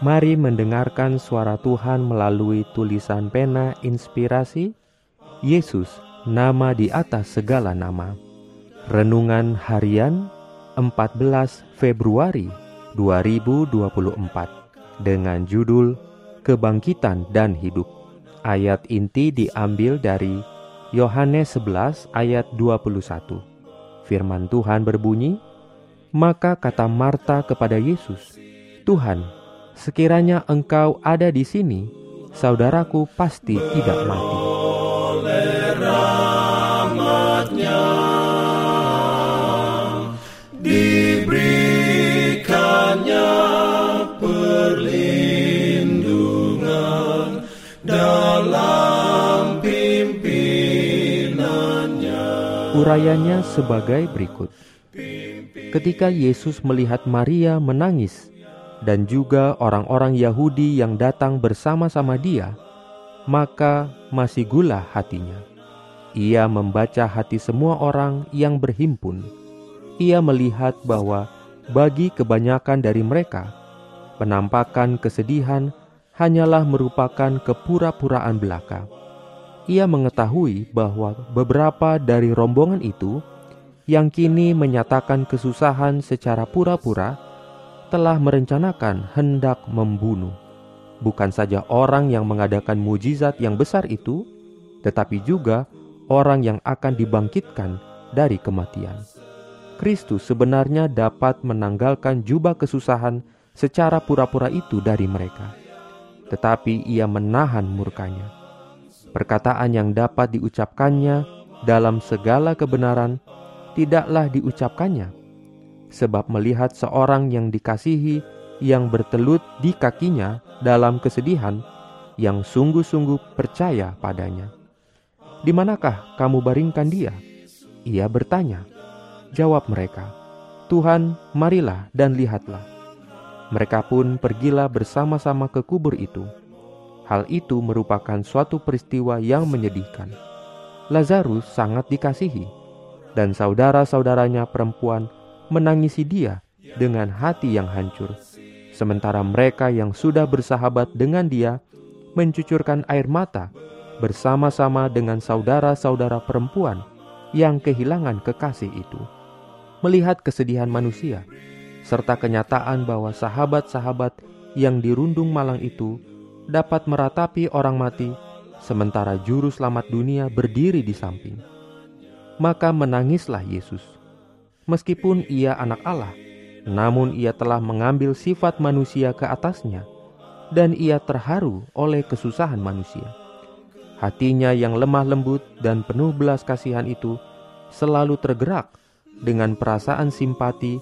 Mari mendengarkan suara Tuhan melalui tulisan pena inspirasi Yesus, nama di atas segala nama. Renungan harian 14 Februari 2024 dengan judul Kebangkitan dan Hidup. Ayat inti diambil dari Yohanes 11 ayat 21. Firman Tuhan berbunyi, "Maka kata Marta kepada Yesus, Tuhan, sekiranya engkau ada di sini, saudaraku pasti tidak mati. diberikannya perlindungan dalam pimpinannya. Urayanya sebagai berikut. Ketika Yesus melihat Maria menangis dan juga orang-orang Yahudi yang datang bersama-sama dia, maka masih gula hatinya. Ia membaca hati semua orang yang berhimpun. Ia melihat bahwa bagi kebanyakan dari mereka, penampakan kesedihan hanyalah merupakan kepura-puraan belaka. Ia mengetahui bahwa beberapa dari rombongan itu yang kini menyatakan kesusahan secara pura-pura telah merencanakan hendak membunuh bukan saja orang yang mengadakan mujizat yang besar itu, tetapi juga orang yang akan dibangkitkan dari kematian. Kristus sebenarnya dapat menanggalkan jubah kesusahan secara pura-pura itu dari mereka, tetapi Ia menahan murkanya. Perkataan yang dapat diucapkannya dalam segala kebenaran tidaklah diucapkannya sebab melihat seorang yang dikasihi yang bertelut di kakinya dalam kesedihan, yang sungguh-sungguh percaya padanya. Di manakah kamu baringkan dia? Ia bertanya. Jawab mereka, Tuhan, marilah dan lihatlah. Mereka pun pergilah bersama-sama ke kubur itu. Hal itu merupakan suatu peristiwa yang menyedihkan. Lazarus sangat dikasihi, dan saudara-saudaranya perempuan menangisi dia dengan hati yang hancur. Sementara mereka yang sudah bersahabat dengan dia mencucurkan air mata bersama-sama dengan saudara-saudara perempuan yang kehilangan kekasih itu. Melihat kesedihan manusia, serta kenyataan bahwa sahabat-sahabat yang dirundung malang itu dapat meratapi orang mati, sementara juru selamat dunia berdiri di samping. Maka menangislah Yesus Meskipun ia anak Allah, namun ia telah mengambil sifat manusia ke atasnya, dan ia terharu oleh kesusahan manusia. Hatinya yang lemah lembut dan penuh belas kasihan itu selalu tergerak dengan perasaan simpati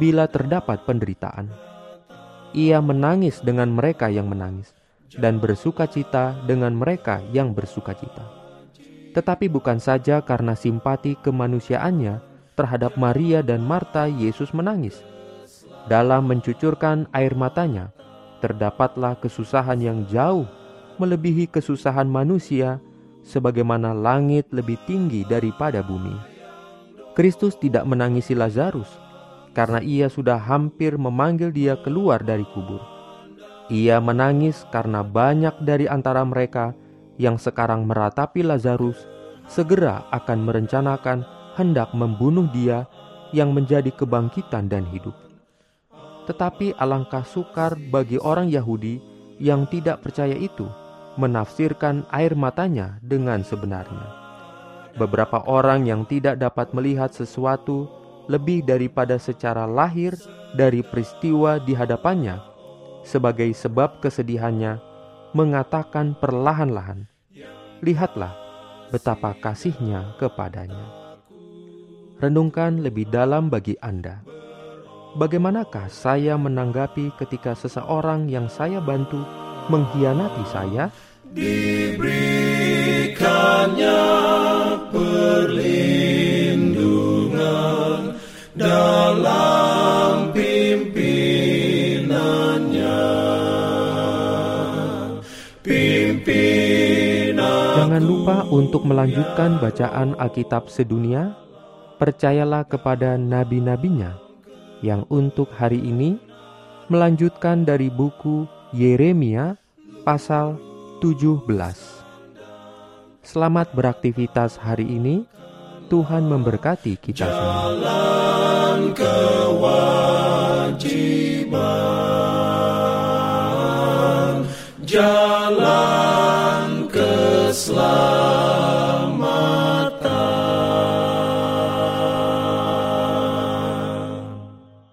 bila terdapat penderitaan. Ia menangis dengan mereka yang menangis dan bersuka cita dengan mereka yang bersuka cita. Tetapi bukan saja karena simpati kemanusiaannya terhadap Maria dan Marta, Yesus menangis. Dalam mencucurkan air matanya, terdapatlah kesusahan yang jauh melebihi kesusahan manusia, sebagaimana langit lebih tinggi daripada bumi. Kristus tidak menangisi Lazarus karena ia sudah hampir memanggil dia keluar dari kubur. Ia menangis karena banyak dari antara mereka yang sekarang meratapi Lazarus segera akan merencanakan hendak membunuh dia yang menjadi kebangkitan dan hidup. Tetapi alangkah sukar bagi orang Yahudi yang tidak percaya itu menafsirkan air matanya dengan sebenarnya. Beberapa orang yang tidak dapat melihat sesuatu lebih daripada secara lahir dari peristiwa di hadapannya sebagai sebab kesedihannya mengatakan perlahan-lahan, "Lihatlah betapa kasihnya kepadanya." Renungkan lebih dalam bagi Anda. bagaimanakah saya menanggapi ketika seseorang yang saya bantu mengkhianati saya? Diberikannya perlindungan dalam pimpinannya. Pimpinan Jangan lupa untuk melanjutkan bacaan Alkitab sedunia percayalah kepada nabi-nabinya yang untuk hari ini melanjutkan dari buku Yeremia pasal 17. Selamat beraktivitas hari ini. Tuhan memberkati kita semua. Jalan kewajiban. Jalan